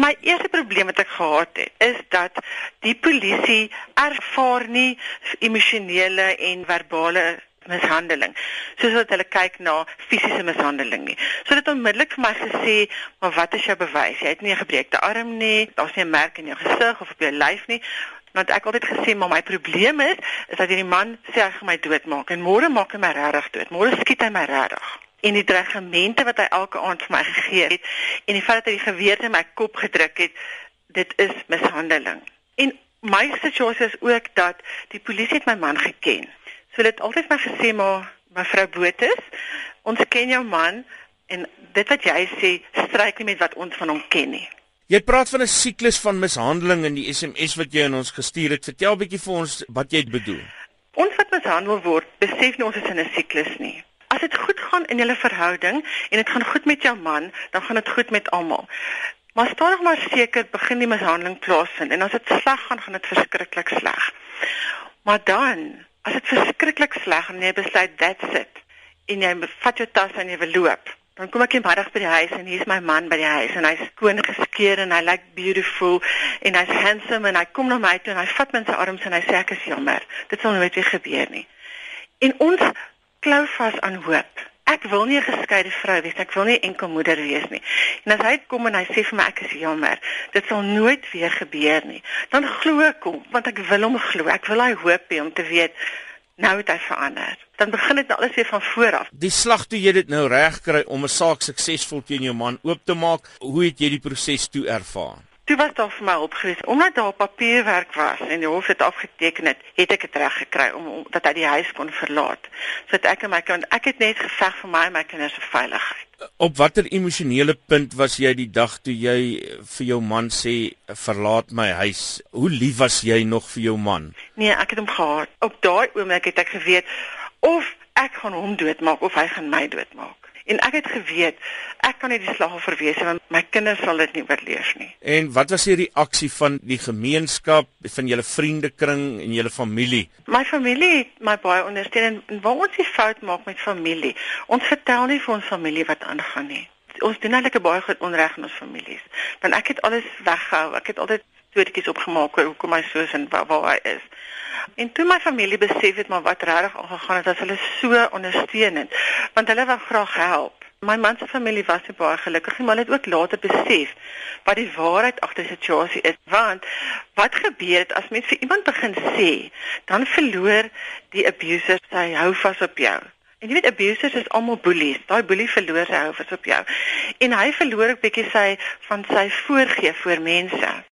My eerste probleem wat ek gehad het, is dat die polisie ervaar nie emosionele en verbale mishandeling soos wat hulle kyk na fisiese mishandeling nie. So dit onmiddellik vir my gesê, "Maar wat is jou bewys? Jy het nie 'n gebreekte arm nie, daar's nie 'n merk in jou gesig of op jou lyf nie." Want ek altyd gesê, "Maar my probleem is, is dat hierdie man sê hy gaan my doodmaak en môre maak hy my regtig dood. Môre skiet hy my regtig." En die dreigemente wat hy elke aand vir my gegee het en die feit dat hy die geweer in my kop gedruk het, dit is mishandeling. En my situasie is ook dat die polisie het my man geken. So hulle het altyd my gesê maar mevrou Botus, ons ken jou man en dit wat jy sê stryk nie met wat ons van hom ken nie. Jy praat van 'n siklus van mishandeling in die SMS wat jy aan ons gestuur het. Vertel 'n bietjie vir ons wat jy bedoel. Ons wat mishandel word, besef nie ons is in 'n siklus nie. As dit goed gaan in julle verhouding en dit gaan goed met jou man, dan gaan dit goed met almal. Maar stadig maar seker begin die mishandeling plaasvind en as dit sleg gaan, gaan dit verskriklik sleg. Maar dan as dit verskriklik sleg en jy besluit that's it en jy vat jou tas en jy wil loop dan kom ek eendag by die huis en hier's my man by die huis en hy's skoon geskeer en hy lyk beautiful en hy's handsome en hy kom na my toe en hy vat my in sy arms en hy sê ek is jammer dit sal nooit weer gebeur nie en ons klou vas aan hoop. Ek wil nie 'n geskeide vrou wees ek wil nie enkel moeder wees nie. En as hy kom en hy sê vir my ek is jammer. Dit sal nooit weer gebeur nie. Dan glo ek hom want ek wil hom glo. Ek wil hy hoop hê om te weet nou het hy verander. Dan begin dit alles weer van voor af. Die slag toe jy dit nou reg kry om 'n saak suksesvol teen jou man oop te maak hoe het jy die proses toe ervaar Toe was daar vir my opgewees omdat daar papierwerk was en die hof het afgeteken het, het ek dit reg gekry om, om dat hy die huis kon verlaat. Sodat ek en my kind, ek het net geveg vir my en my kinders se veiligheid. Op watter emosionele punt was jy die dag toe jy vir jou man sê verlaat my huis? Hoe lief was jy nog vir jou man? Nee, ek het hom gehaat. Op daai oomblik het ek geweet of ek gaan hom doodmaak of hy gaan my doodmaak. En ek het geweet ek kan nie die slagoffer wees nie want my kinders sal dit nie oorleef nie. En wat was die reaksie van die gemeenskap, van julle vriendekring en julle familie? My familie het my baie ondersteun en, en waar ons die fout maak met familie, ons vertel nie vir ons familie wat aangaan nie. Ons doen eintlik baie goed onreg aan ons families. Want ek het alles weggehou. Ek het altyd storieetjies opgemaak oor hoekom hy so is en waar, waar hy is. En toe my familie besef het maar wat regtig aangegaan het, was hulle so ondersteunend want hulle wou graag help. My man se familie was se baie gelukkig, maar hulle het ook later besef wat die waarheid agter die situasie is. Want wat gebeur het as mens vir iemand begin sê, dan verloor die abuser sy hou vas op jou. En jy weet abusers is almal bullies. Daai bully verloor sy hou vas op jou. En hy verloor 'n bietjie sy van sy voorgee voor mense.